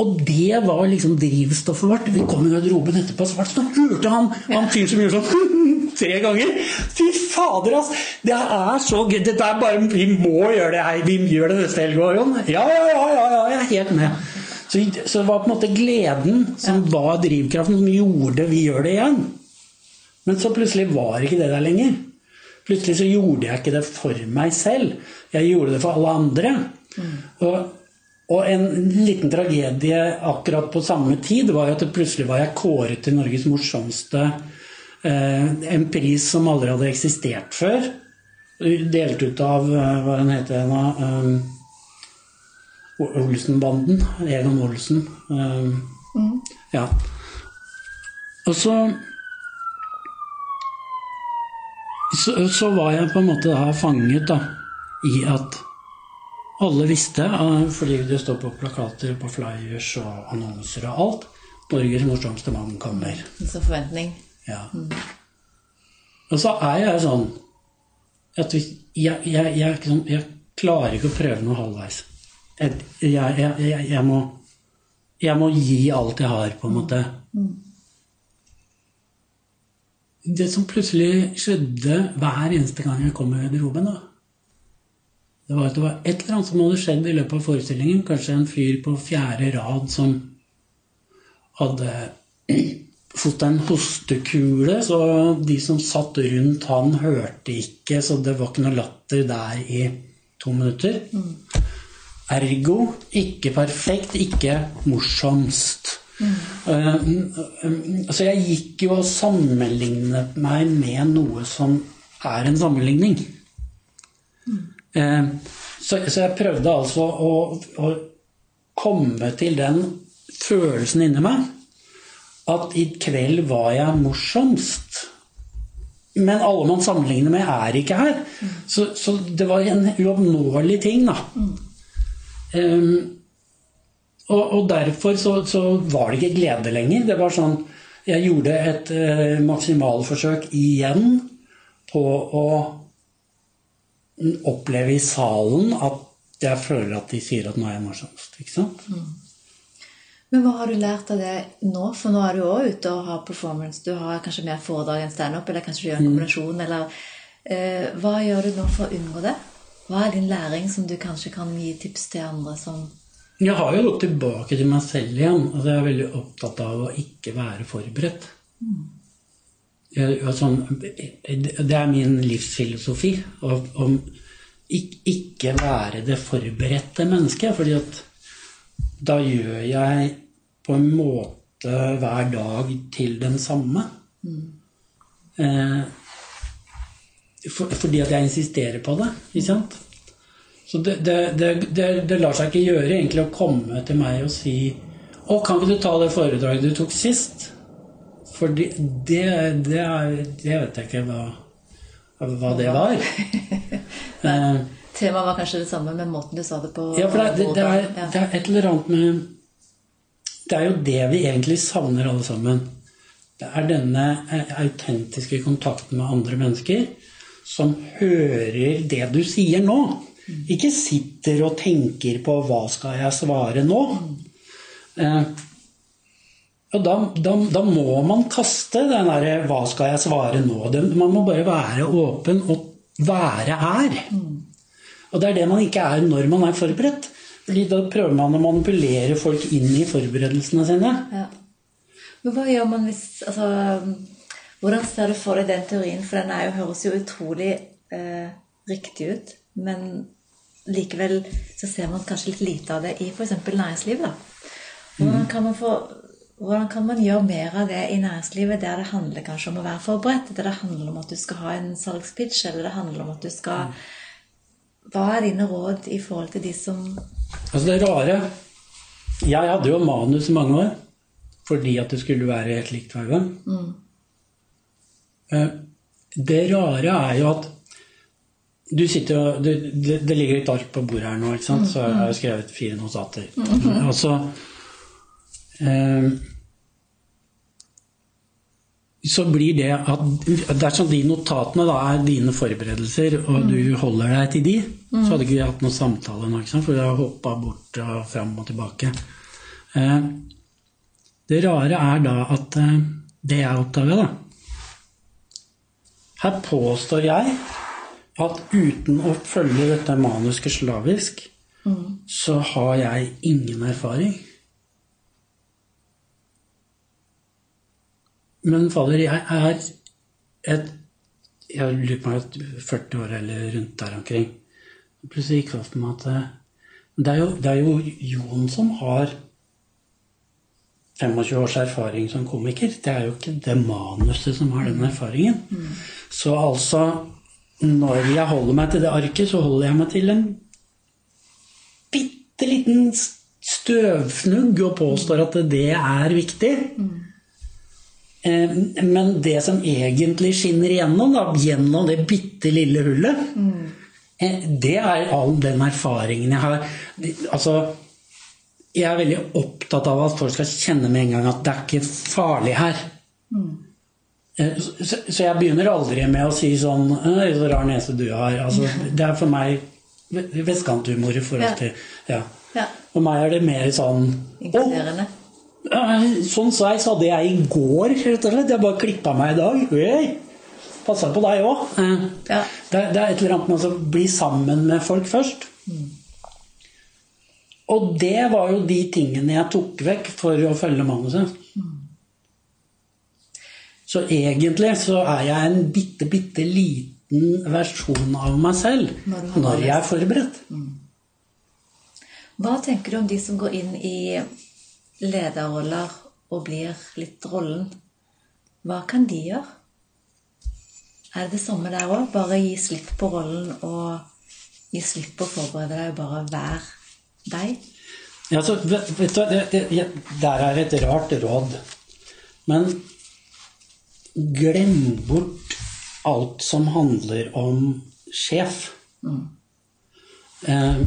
og det var liksom drivstoffet vårt. Vi kom i garderoben etterpå, så, så hørte han han fyren som gjorde sånn tre ganger. Fy fader, ass! Det er så gøy. Det er bare, vi må gjøre det. Vi gjør det neste helg òg, Jon. Ja, ja, ja, ja, jeg er helt med. Så, så, det var på en måte gleden som var drivkraften, som gjorde vi gjør det igjen. Men så plutselig var ikke det der lenger. Plutselig så gjorde jeg ikke det for meg selv. Jeg gjorde det for alle andre. Mm. Og og en liten tragedie akkurat på samme tid var jo at plutselig var jeg kåret til Norges morsomste. Eh, en pris som aldri hadde eksistert før. Delt ut av eh, hva den heter nå Olsenbanden. Egon Olsen. Um, mm. Ja. Og så, så Så var jeg på en måte da fanget da, i at alle visste, eh, fordi det står på plakater, på flyers og annonser og alt. Norges morsomste mann kommer. Så forventning. Ja. Mm. Og så er jeg sånn at hvis, jeg, jeg, jeg, sånn, jeg, klarer ikke å prøve noe halvveis. Jeg, må, jeg må gi alt jeg har, på en måte. Mm. Det som plutselig skjedde hver eneste gang jeg kom i garderoben, da det var, at det var et eller annet som hadde skjedd i løpet av forestillingen. Kanskje en fyr på fjerde rad som hadde fått en hostekule. Så de som satt rundt han, hørte ikke, så det var ikke noe latter der i to minutter. Mm. Ergo ikke perfekt, ikke morsomst. Mm. Uh, så jeg gikk jo og sammenlignet meg med noe som er en sammenligning. Mm. Eh, så, jeg prøvde altså å, komme til den følelsen inni meg at i kveld var jeg morsomst. Men alle man sammenligner med, er ikke her. Så, så det var en uoppnåelig ting, da. Um, og, og, derfor så, så, var det ikke glede lenger. Det var sånn Jeg gjorde et uh, maksimalforsøk igjen på å oppleve i salen at jeg føler at de sier at nå er jeg morsomst. Ikke sant? Mm. Men hva har du lært av det nå? For nå er du òg ute og har performance. Du har kanskje mer foredrag enn standup, eller kanskje du gjør en mm. kombinasjon, eller uh, Hva gjør du nå for å unngå det? Hva er din læring som du kanskje kan gi tips til andre som Jeg har jo gått tilbake til meg selv igjen. Altså jeg er veldig opptatt av å ikke være forberedt. Mm. Sånn, det er min livsfilosofi. Å ikke være det forberedte mennesket. fordi at da gjør jeg på en måte hver dag til den samme. Mm. Eh, for, fordi at jeg insisterer på det. Ikke sant? Så det, det, det, det, lar seg ikke gjøre egentlig å komme til meg og si Å, kan ikke du ta det foredraget du tok sist? For det, det, det, vet jeg ikke hva, hva det var. eh, Temaet var kanskje det samme, med måten du sa det på? Ja, for det, det, er, det er et eller annet med Det er jo det vi egentlig savner alle sammen. Det er denne eh, autentiske kontakten med andre mennesker som hører det du sier nå. Ikke sitter og tenker på 'hva skal jeg svare nå'? Eh, og da, da, da, må man kaste den derre 'hva skal jeg svare nå'? Man må bare være åpen og være her. Og det er det man ikke er når man er forberedt. Fordi da prøver man å manipulere folk inn i forberedelsene sine. Ja. Men hva gjør man hvis altså, Hvordan ser du for deg den teorien? For den jo, høres jo utrolig eh, riktig ut. Men likevel så ser man kanskje litt lite av det i f.eks. næringslivet. Hvordan mm. kan man få hvordan kan man gjøre mer av det i næringslivet der det handler kanskje om å være forberedt? Der det handler om at du skal ha en salgspitch, eller det handler om at du skal Hva er dine råd i forhold til de som Altså det rare Jeg hadde jo manus i mange år fordi at det skulle være helt likt hver gang. Mm. Eh, det rare er jo at du sitter jo, det, det, ligger et ark på bordet her nå, ikke sant? så jeg har jeg skrevet fire notater. Mm -hmm. Altså eh, Så blir det at dersom de notatene da er dine forberedelser, og mm. du holder deg til de, mm. så hadde ikke vi hatt noen samtale nå, ikke sant? for vi har hoppa bort og fram og tilbake. Eh, det rare er da at eh, det jeg oppdaga, da Her påstår jeg at uten å følge dette manuset slavisk, mm. så har jeg ingen erfaring. Men fader, jeg er et Jeg lurer på meg 40 år eller rundt der omkring. Plutselig gikk det opp med at eh, det er, jo, det er jo Jon som har 25 års erfaring som komiker. Det er jo ikke det manuset som har den erfaringen. Mm. Så altså når jeg holder meg til det arket, så holder jeg meg til en bitte liten støvfnugg og påstår at det er viktig. Mm. Men det som egentlig skinner igjennom, da, gjennom det bitte lille hullet, mm. det er all den erfaringen jeg har. Altså, jeg er veldig opptatt av at folk skal kjenne med en gang at det er ikke farlig her. Mm. Så, så jeg begynner aldri med å si sånn 'Så rar nese du har'. Altså, det er for meg vestkanthumor i forhold til ja. ja. For meg er det mer sånn Inkluderende. Sånn sveis hadde jeg i går, rett og slett. Jeg bare klippa meg i dag. Hey, Passa på deg òg. Eh, ja. Det, det, er et eller annet med å bli sammen med folk først. Mm. Og det var jo de tingene jeg tok vekk for å følge manuset. Så egentlig så er jeg en bitte, bitte liten versjon av meg selv når, når jeg er forberedt. Mm. Hva tenker du om de som går inn i lederroller og blir litt rollen? Hva kan de gjøre? Er det det samme der òg? Bare gi slipp på rollen og gi slipp på å forberede deg og bare være deg? Ja, så, vet du, det, det, der er et rart råd. Men glem bort alt som handler om sjef. Mm. Eh,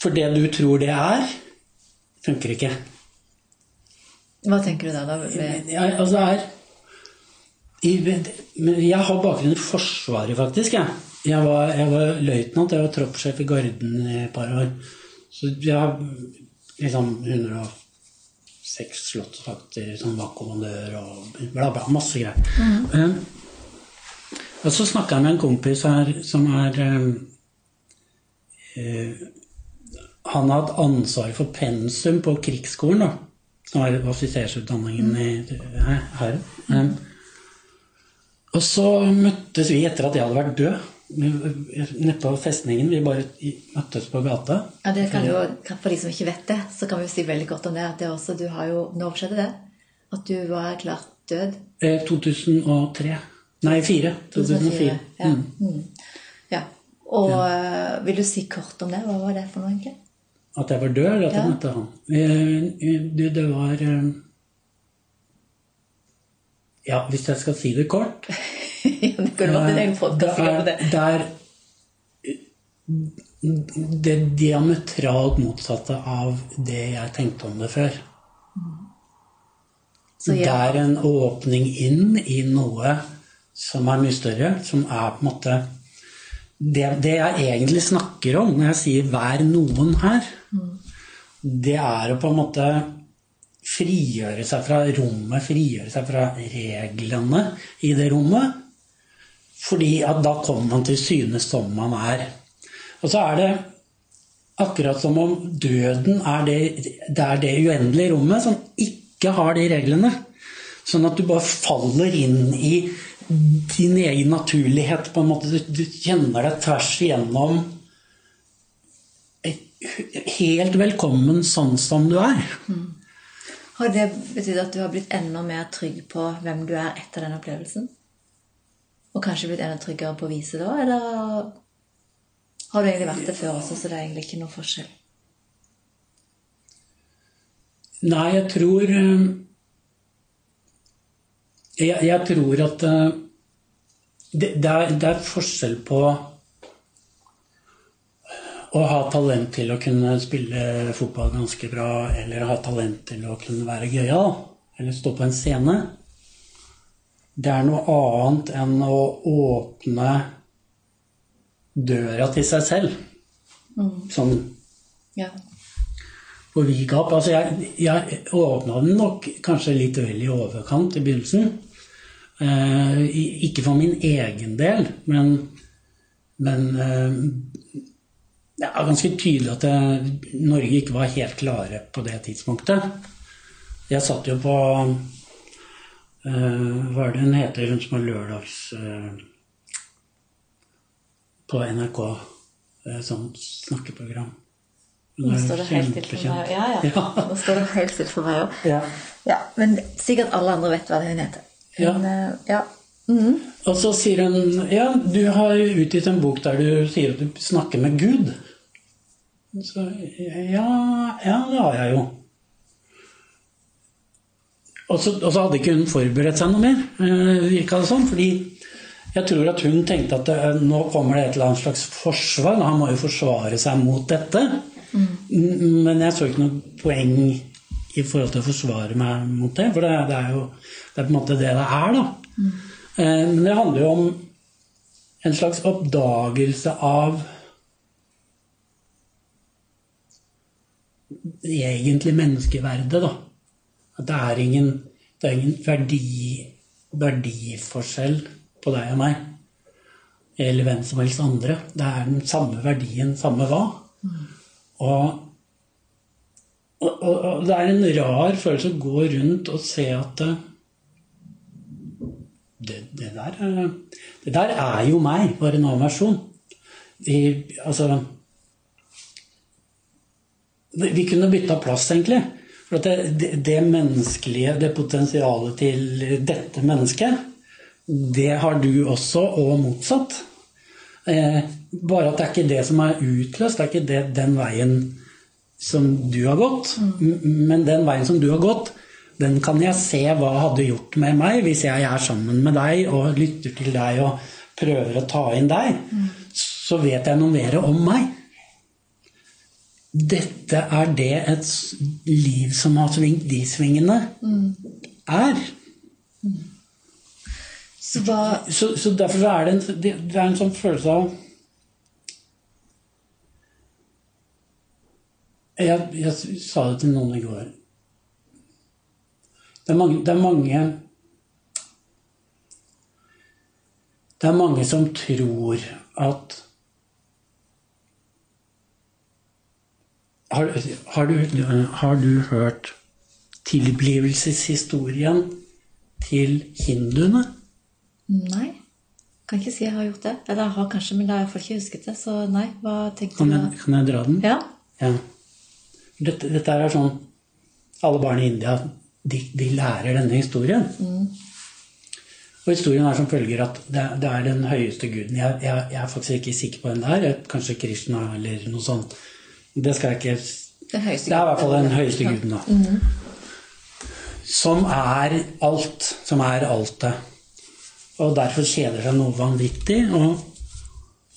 for det du tror det er, funker ikke. Hva tenker du da? da? Jeg, altså er, jeg har bakgrunn i Forsvaret, faktisk. Jeg, jeg var, jeg var løytnant, jeg var troppssjef i Garden i et par år. Så jeg har liksom 150 seks slottsvakter som var kommandør og bla, bla. Masse greier. Mm. Um, og så snakka jeg med en kompis her som er um, uh, Han har hatt ansvar for pensum på krigsskolen, da, som er offisersutdanningen mm. her. Um, og så møttes vi etter at jeg hadde vært død. Nede på festningen. Vi bare møttes på gata. Ja, det kan jo, For de som ikke vet det, så kan vi jo si veldig godt om det. at det også, du har jo, Når skjedde det? At du var erklært død? Eh, 2003. Nei, 2004. 2004. Ja. Mm. Mm. ja. Og ja. Eh, vil du si kort om det? Hva var det for noe, egentlig? At jeg var død, eller at jeg møtte han? Eh, det, det var eh, Ja, hvis jeg skal si det kort det vært en egen podkast det. Det er diametralt motsatte av det jeg tenkte om det før. Så, ja. Det er en åpning inn i noe som er mye større, som er på en måte det, det, jeg egentlig snakker om når jeg sier 'vær noen her', mm. det er å på en måte frigjøre seg fra rommet, frigjøre seg fra reglene i det rommet, fordi at da kommer man til syne som man er. Og så er det akkurat som om døden er det, det, er det uendelige rommet som ikke har de reglene. Sånn at du bare faller inn i din egen naturlighet. på en måte. Du, du kjenner deg tvers igjennom helt velkommen sånn som du er. Mm. Har det betydd at du har blitt enda mer trygg på hvem du er etter den opplevelsen? Og kanskje blitt enda tryggere på å vise da? Eller har du egentlig vært det før også, så det er egentlig ikke noe forskjell? Nei, jeg tror eh, Jeg, jeg tror at uh, det, det, er, det er forskjell på å ha talent til å kunne spille fotball ganske bra, eller ha talent til å kunne være gøyal, eller stå på en scene. Det er noe annet enn å åpne døra til seg selv. Mm. Sånn ja. på vid gap. Altså jeg, jeg åpna den nok kanskje litt vel i overkant i begynnelsen. Eh, ikke for min egen del, men, men eh, det er ganske tydelig at det, Norge ikke var helt klare på det tidspunktet. Jeg satt jo på Hva er det hun heter, hun som har lørdags uh, På NRK. Sånn snakkeprogram. Nå står det helt stille for meg. Ja, ja. ja. Nå står det helt stille for meg òg. Ja. ja. Men sikkert alle andre vet hva hun heter. Hun, ja. ja. Mm. Og så sier hun ja, du har utgitt en bok der du sier at du snakker med Gud. Så ja, ja det har jeg jo. Og så, og så, hadde ikke hun forberedt seg noe mer, eh, virka det sånn. Fordi jeg tror at hun tenkte at det, eh, nå kommer det et eller annet slags forsvar. Han må jo forsvare seg mot dette. Mm. Men jeg så ikke noe poeng i forhold til å forsvare meg mot det. For det, det er jo det er på en måte det det er, da. Mm. Men det handler jo om en slags oppdagelse av egentlig menneskeverdet, da. At det er ingen, det er ingen verdi, verdiforskjell på deg og meg. Eller hvem som helst andre. Det er den samme verdien, samme hva. Og, og, og, det er en rar følelse å gå rundt og se at eh, det, det, der, det der er jo meg, bare en annen versjon. Vi, altså vi kunne bytta plass, egentlig. For det, det, det, menneskelige, det potensialet til dette mennesket, det har du også, og motsatt. Eh, bare at det er ikke det som er utløst, det er ikke det, den veien som du har gått. Mm. Men den veien som du har gått, den kan jeg se hva hadde gjort med meg hvis jeg er sammen med deg og lytter til deg og prøver å ta inn deg. Mm. Så vet jeg noe mer om meg dette er det et liv som har svingt de svingene, mm. er. Så, så, så, derfor er det en, det er en sånn følelse av jeg, jeg, sa det til noen i går. Det er mange, det er mange Det er mange som tror at Har, har, du, har, du, hørt tilblivelseshistorien til hinduene? Nei. Kan ikke si jeg har gjort det. Eller jeg har kanskje, men jeg har iallfall ikke husket det. Så nei, hva tenkte kan jeg, du? Kan jeg dra den? Ja. ja. Dette, dette, er sånn Alle barn i India de, de lærer denne historien. Mm. Og historien er som følger at det, det er den høyeste guden. Jeg, jeg, jeg, er faktisk ikke sikker på hvem det er. Kanskje Krishna eller noe sånt. Det skal jeg ikke Det, er i hvert fall den høyeste guden, da. Mm. Som er alt. Som er altet. Og derfor kjeder seg noe vanvittig og,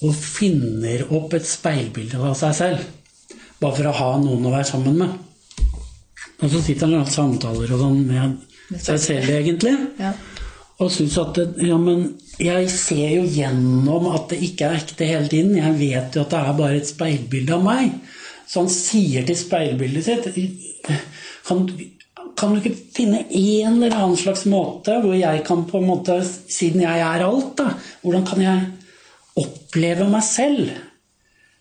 og finner opp et speilbilde av seg selv. Bare for å ha noen å være sammen med. Og så sitter han og har samtaler og sånn med seg selv, egentlig. Ja. Og syns at det, Ja, men jeg ser jo gjennom at det ikke er ekte hele tiden. Jeg vet jo at det er bare et speilbilde av meg. Så han sier til speilbildet sitt kan, kan, du ikke finne en eller annen slags måte hvor jeg kan på en måte, siden jeg er alt, da, hvordan kan jeg oppleve meg selv?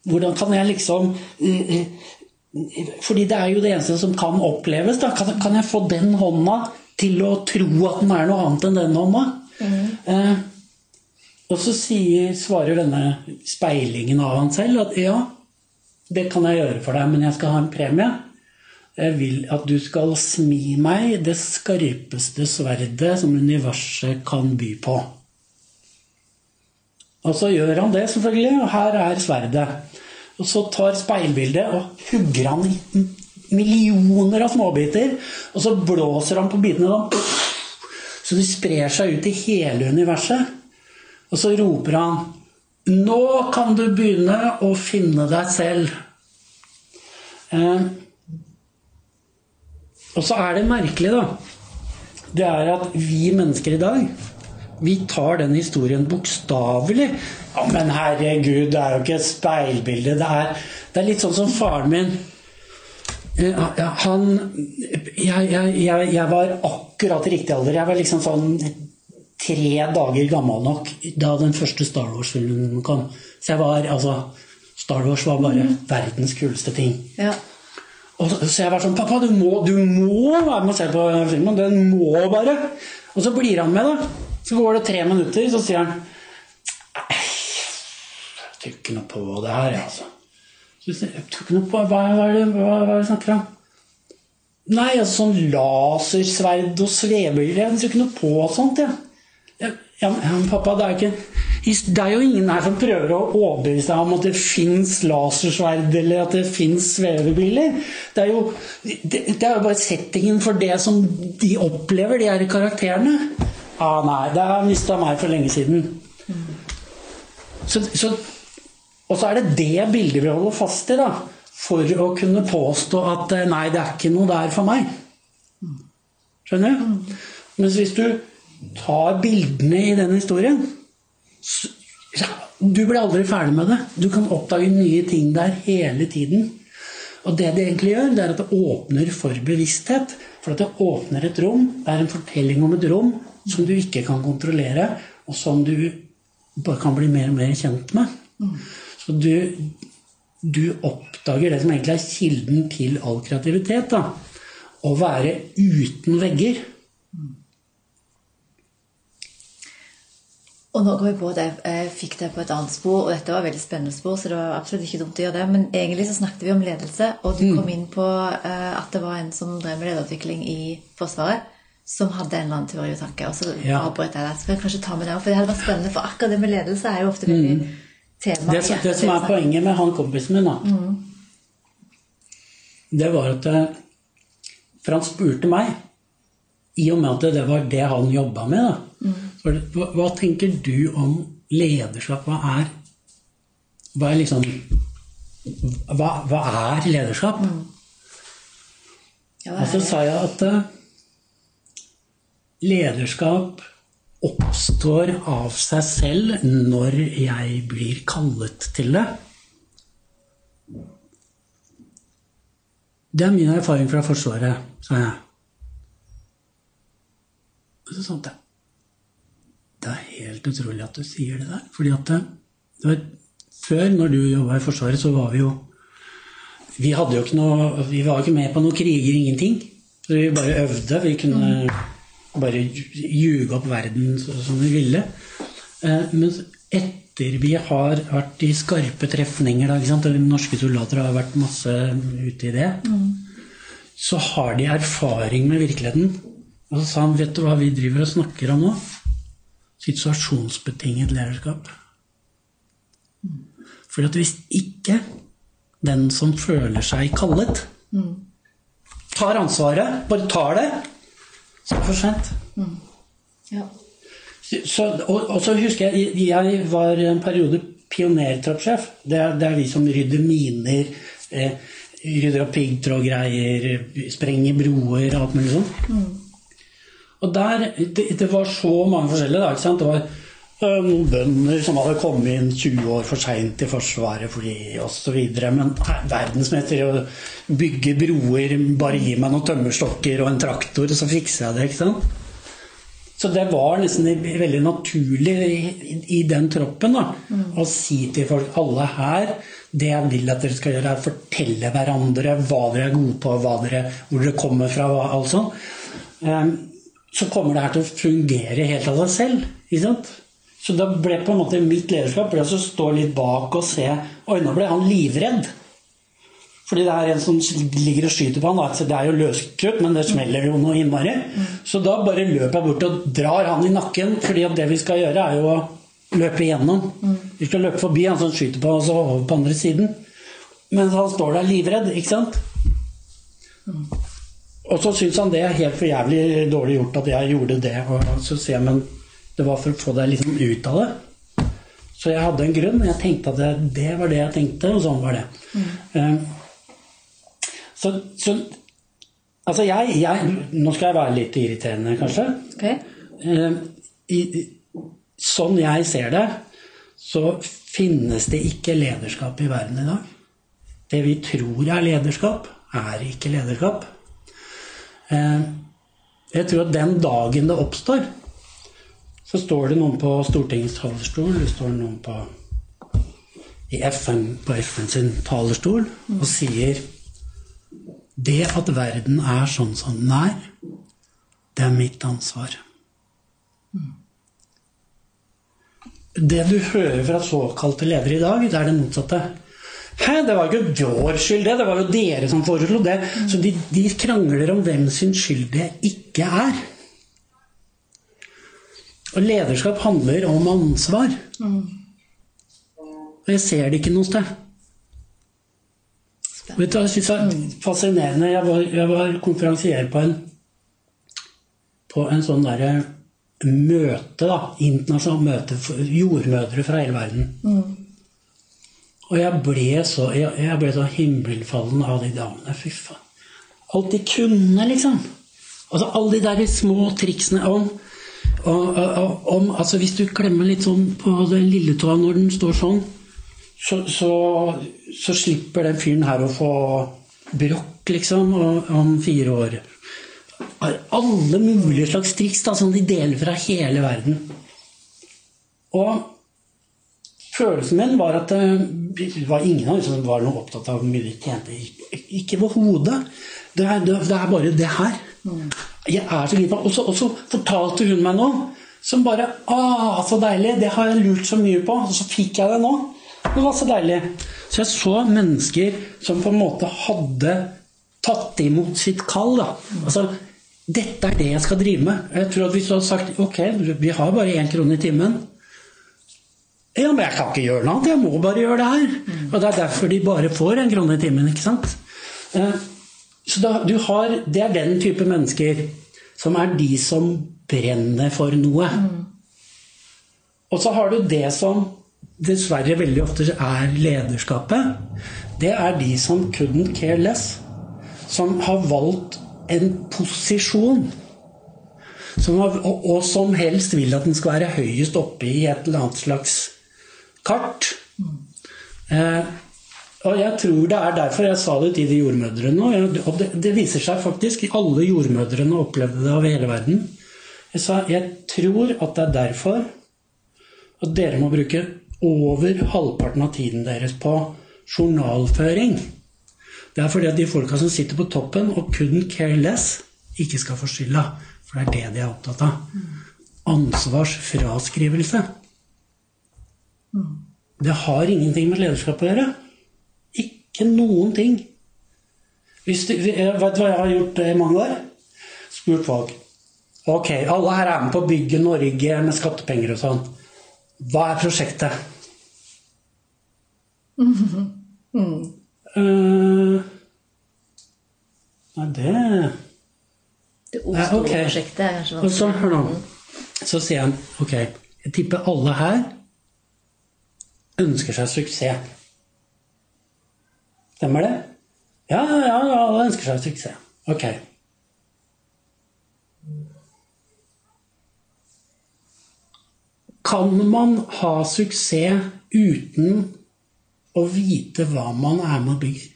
Hvordan kan jeg liksom eh, eh, Fordi det er jo det eneste som kan oppleves. da, Kan, kan jeg få den hånda til å tro at den er noe annet enn den hånda? Mm. Eh, og så sier, svarer denne speilingen av han selv at ja, det kan jeg gjøre for deg, men jeg skal ha en premie. Jeg vil at du skal smi meg det skarpeste sverdet som universet kan by på. Og så gjør han det, selvfølgelig, og her er sverdet. Og så tar speilbildet og hugger han i millioner av småbiter. Og så blåser han på bitene, da. Så de sprer seg ut i hele universet. Og så roper han Nå kan du begynne å finne deg selv. Eh, og så er det merkelig, da. Det er at vi mennesker i dag, vi tar den historien bokstavelig. Ja, men herregud, det er jo ikke et speilbilde. Det er, det er litt sånn som faren min. Han jeg, jeg, jeg, jeg var akkurat i riktig alder. Jeg var liksom sånn tre dager gammel nok da den første Star Wars-filmen kom. Så jeg var altså Star Wars var bare mm. verdens kuleste ting. Ja. Og så, så jeg var sånn Pappa, du må, du må være med og se på filmen. Den må bare. Og så blir han med, da. Så går det tre minutter, så sier han Jeg tror ikke noe på det her, altså. Jeg tror ikke noe på Hva, hva er det hva, hva snakker om? Nei, altså sånn lasersverd og svevebilder. Jeg tror ikke noe på sånt, jeg. Ja. Ja, men pappa, det er, ikke, det er jo ingen her som prøver å overbevise deg om at det fins lasersverd eller at det fins svevebiler. Det er, jo, det, det er jo bare settingen for det som de opplever, de her karakterene. Ah, nei, det har mista meg for lenge siden. Så, så, og så er det det bildet vi holder fast i, da. For å kunne påstå at eh, nei, det er ikke noe der for meg. Skjønner du? Mens hvis du tar bildene i den historien Du blir aldri ferdig med det. Du kan oppdage nye ting der hele tiden. Og det det egentlig gjør, det er at det åpner for bevissthet. For at det åpner et rom. Det er en fortelling om et rom som du ikke kan kontrollere, og som du bare kan bli mer og mer kjent med. Så du, du oppdager det som egentlig er kilden til all kreativitet. Da. Å være uten vegger. Og nå går vi på at jeg fikk det på et annet spor, og dette var et veldig spennende spor, så det var absolutt ikke dumt å gjøre det. Men egentlig så snakket vi om ledelse, og du mm. kom inn på uh, at det var en som drev med lederutvikling i Forsvaret, som hadde en eller annen teori og tanke. Og så ja. avbrøt jeg det. Så kan jeg kanskje ta med det, for det hadde vært spennende, for akkurat det med ledelse er jo ofte veldig mm. tema. Det, det, som er poenget med han kompisen min, da, mm. det var at eh, For han spurte meg, i og med at det var det han jobba med, da. Mm hva, hva, tenker du om lederskap? Hva er, hva er liksom hva, hva, er lederskap? Mm. Ja, Og så sa jeg at uh, lederskap oppstår av seg selv når jeg blir kallet til det. Det er min erfaring fra Forsvaret, sa jeg. Og så sa han det er helt utrolig at du sier det der. Fordi at det, det var, Før, når du jobba i Forsvaret, så var vi jo Vi hadde jo ikke noe Vi var ikke med på noen kriger, ingenting. Så vi bare øvde. Vi kunne bare ljuge opp verden som vi ville. Eh, men etter vi har vært i skarpe trefninger, da, norske soldater har vært masse ute i det, mm. så har de erfaring med virkeligheten. Og så sa han, vet du hva vi driver og snakker om nå? situasjonsbetinget lederskap. For at hvis ikke den som føler seg kallet, tar ansvaret, bare tar det, så er det for sent. Mm. Ja. Så, og, og, så husker jeg jeg var en periode pionertrappsjef. Det, det, er vi som rydder miner, eh, rydder opp piggtrådgreier, sprenger broer og alt mulig sånt. Mm. Og der, det, det, var så mange forskjellige. Da, ikke sant? Det var noen bønder som hadde kommet inn 20 år for seint i Forsvaret fordi osv. Men verdensmester i å bygge broer, bare gi meg noen tømmerstokker og en traktor, så fikser jeg det. ikke sant? Så det var nesten veldig naturlig i, i, i den troppen da, mm. å si til folk alle her det jeg vil at dere skal gjøre, er å fortelle hverandre hva dere er gode på, dere, hvor dere kommer fra. alt sånt. Um, så kommer det her til å fungere helt av seg selv. Ikke sant? Så da ble på en måte mitt lederskap ble å stå litt bak og se Oi, nå ble han livredd. Fordi det er en som ligger og skyter på han. Da. Det er jo løskrutt, men det smeller jo noe innmari. Så da bare løper jeg bort og drar han i nakken, fordi det vi skal gjøre, er jo å løpe igjennom. Vi skal løpe forbi han som skyter på oss, og over på andre siden. Mens han står der livredd, ikke sant? Og så syns han det er helt for jævlig dårlig gjort at jeg gjorde det. Og så sier jeg men det var for å få deg liksom ut av det. Så jeg hadde en grunn. Jeg tenkte at det, det var det jeg tenkte, og sånn var det. Mm. Uh, så, så, Altså, jeg, jeg, Nå skal jeg være litt irriterende, kanskje. Okay. Um, i, sånn jeg ser det, så finnes det ikke lederskap i verden i dag. Det vi tror er lederskap, er ikke lederskap. Um, jeg tror at den dagen det oppstår, så står det noen på Stortingets talerstol, det står noen på, FN, på FN sin talerstol og sier det at verden er sånn som den er, det er mitt ansvar. Det du hører fra såkalte ledere i dag, det er det motsatte. Hæ, det var jo ikke vår skyld, det. Det var jo dere som foreslo det. Så de, de krangler om hvem sin skyld det ikke er. Og lederskap handler om ansvar. Og jeg ser det ikke noe sted. Vet du, jeg synes det er fascinerende. Jeg var, jeg var konferansier på en, på en sånn derre møte, da. Internasjonalt møte for jordmødre fra hele verden. Mm. Og jeg ble, så, jeg, jeg ble så himmelfallen av de damene. Fy faen. Alt de kunne, liksom. Altså alle de der små triksene om og, om, altså Hvis du klemmer litt sånn på den lille tåa når den står sånn, så, så, så, slipper den fyren her å få brokk, liksom, om fire år. Alle mulige slags triks da, som de deler fra hele verden. Og følelsen min var at det var ingen av som var noe opptatt av hvor mye de tjente. Ikke på hodet. Det er, det er bare det her. Mm. Jeg er så glipp Og så fortalte hun meg noe som bare ah, så deilig! Det har jeg lurt så mye på. Og så fikk jeg det nå. Det var så deilig. Så jeg så mennesker som på en måte hadde tatt imot sitt kall. da. Altså, dette er det jeg skal drive med. Jeg tror at Hvis du hadde sagt ok, vi har bare én krone i timen Ja, men jeg kan ikke gjøre noe annet. Jeg må bare gjøre det her. Og det er derfor de bare får en krone i timen. ikke sant? Eh, så da, har, Det er den type mennesker som er de som brenner for noe. Mm. Og så har du det som dessverre veldig ofte er lederskapet. Det er de som couldn't care less. Som har valgt en posisjon. Som har, og, og, som helst vil at den skal være høyest oppe i et eller annet slags kart. Mm. Eh, og jeg tror det er derfor jeg sa det til de jordmødrene. Og det, det viser seg faktisk. Alle jordmødrene opplevde det over hele verden. Jeg sa jeg tror at det er derfor at dere må bruke over halvparten av tiden deres på journalføring. Det er fordi at de folka som sitter på toppen og couldn't care less, ikke skal få skylda. For det er det de er opptatt av. Ansvarsfraskrivelse. Det har ingenting med lederskap å gjøre. Ikke noen ting. Hvis du, vet du hva jeg har gjort i mange år? Spurt folk. Ok, alle her er med på å bygge Norge med skattepenger og sånn. Hva er prosjektet? Mm. Mm. Uh, nei, det Det Oslo-prosjektet er kanskje vanskelig. Så, hør nå. Så sier han ok, jeg tipper alle her ønsker seg suksess. Stemmer det? Ja, ja, ja, alle ønsker seg suksess. Ok. Kan man ha suksess uten å vite hva man er med å bygge?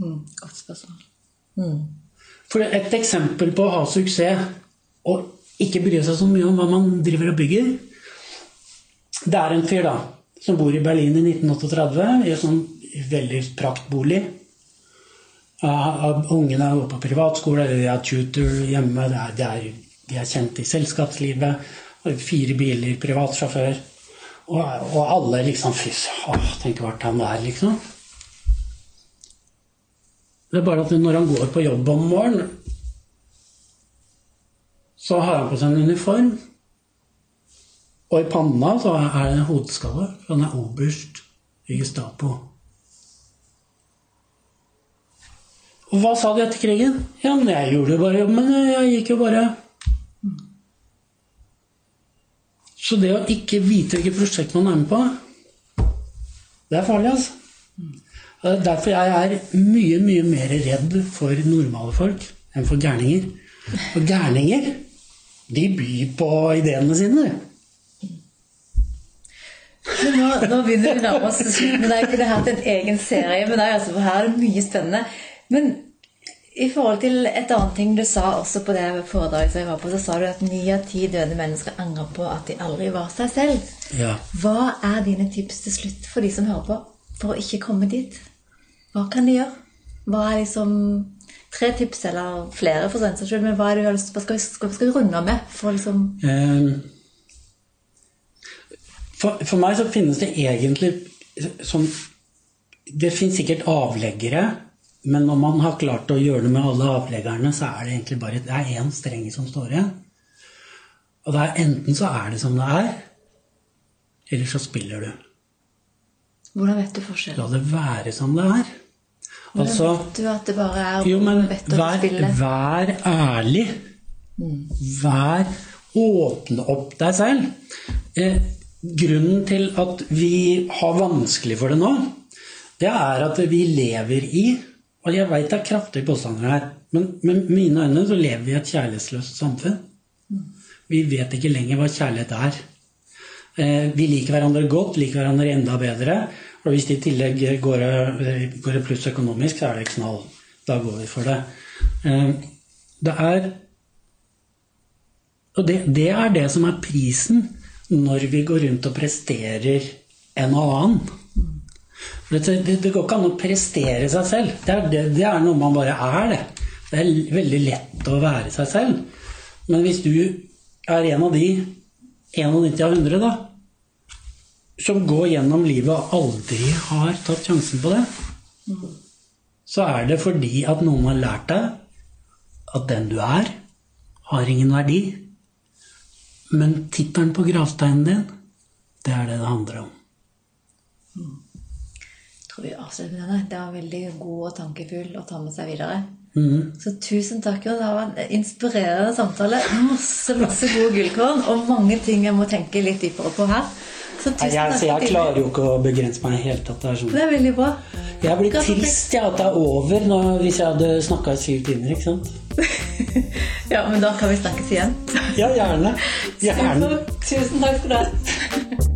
Mm, godt spørsmål. Mm. For et eksempel på å ha suksess og ikke bry seg så mye om hva man driver og bygger Det er en fyr da, som bor i Berlin i 1938 i en sånn veldig praktbolig. Ungene går på privatskole, de har tutor hjemme, de er, de er, de er kjent i selskapslivet. Fire biler, privatsjåfør. Og, og, alle liksom Fy åh, tenk hvert han er, liksom. Det er bare at når han går på jobb om morgenen, så har han på seg en uniform. Og i panna så er det en hodeskalle. Han er oberst i Gestapo. Og hva sa de etter krigen? Ja, men jeg gjorde bare jobben min. Jeg gikk jo bare Så det å ikke vite hvilket prosjekt man er med på, det er farlig, altså. Det er Derfor jeg er mye, mye mer redd for normale folk enn for gærninger. Og gærninger, de byr på ideene sine. Men nå, nå begynner vi å nærme oss slutten. Jeg kunne hatt en egen serie med deg, altså, for her er det mye spennende. Men i forhold til et annet ting du sa også på det foredraget som jeg var på, så sa du at ni av ti døde mennesker angrer på at de aldri var seg selv. Ja. Hva er dine tips til slutt for de som hører på, for å ikke komme dit? Hva kan de gjøre? Hva er liksom Tre tips, eller flere, for den saks skyld, men hva, er det, hva, skal vi, skal vi runde med? For, liksom um, for, for meg så finnes det egentlig sånn Det finnes sikkert avleggere men når man har klart å gjøre det med alle avleggerne, så er det egentlig bare det er én streng som står igjen. Og det er enten så er det som det er, eller så spiller du. Hvordan vet du forskjellen? La det være som det er. Hvordan altså, vet du at det bare er Jo, men vær, vær, ærlig. Mm. Vær Åpne opp deg selv. Eh, grunnen til at vi har vanskelig for det nå, det er at vi lever i og jeg veit det er kraftige påstander her, men med mine øyne så lever vi i et kjærlighetsløst samfunn. Vi vet ikke lenger hva kjærlighet er. Eh, vi liker hverandre godt, liker hverandre enda bedre. Og hvis det i tillegg går i pluss økonomisk, så er det knall. Da går vi for det. Eh, det er Og det, det er det som er prisen når vi går rundt og presterer en og annen. Det, det, det, går ikke an å prestere seg selv. Det er, det, det er, noe man bare er, det. Det er veldig lett å være seg selv. Men hvis du er en av de 91 av 100, da, som går gjennom livet og aldri har tatt sjansen på det, så er det fordi at noen har lært deg at den du er, har ingen verdi. Men tittelen på gravsteinen din, det er det det handler om Jeg tror vi avslutter med denne. Det var veldig god og tankefull å ta med seg videre. Mm. Så tusen takk. Det var en inspirerende samtale. Masse masse gode gullkorn og mange ting jeg må tenke litt dypere på her. Så tusen jeg, altså, Jeg, klarer jo ikke å begrense meg helt. At det, er sånn. det er veldig bra. Jeg blir trist ja, at det er over nå, hvis jeg hadde snakka i syv timer. ikke sant? ja, men da kan vi snakkes igjen. ja, gjerne. gjerne. Tusen takk for ha.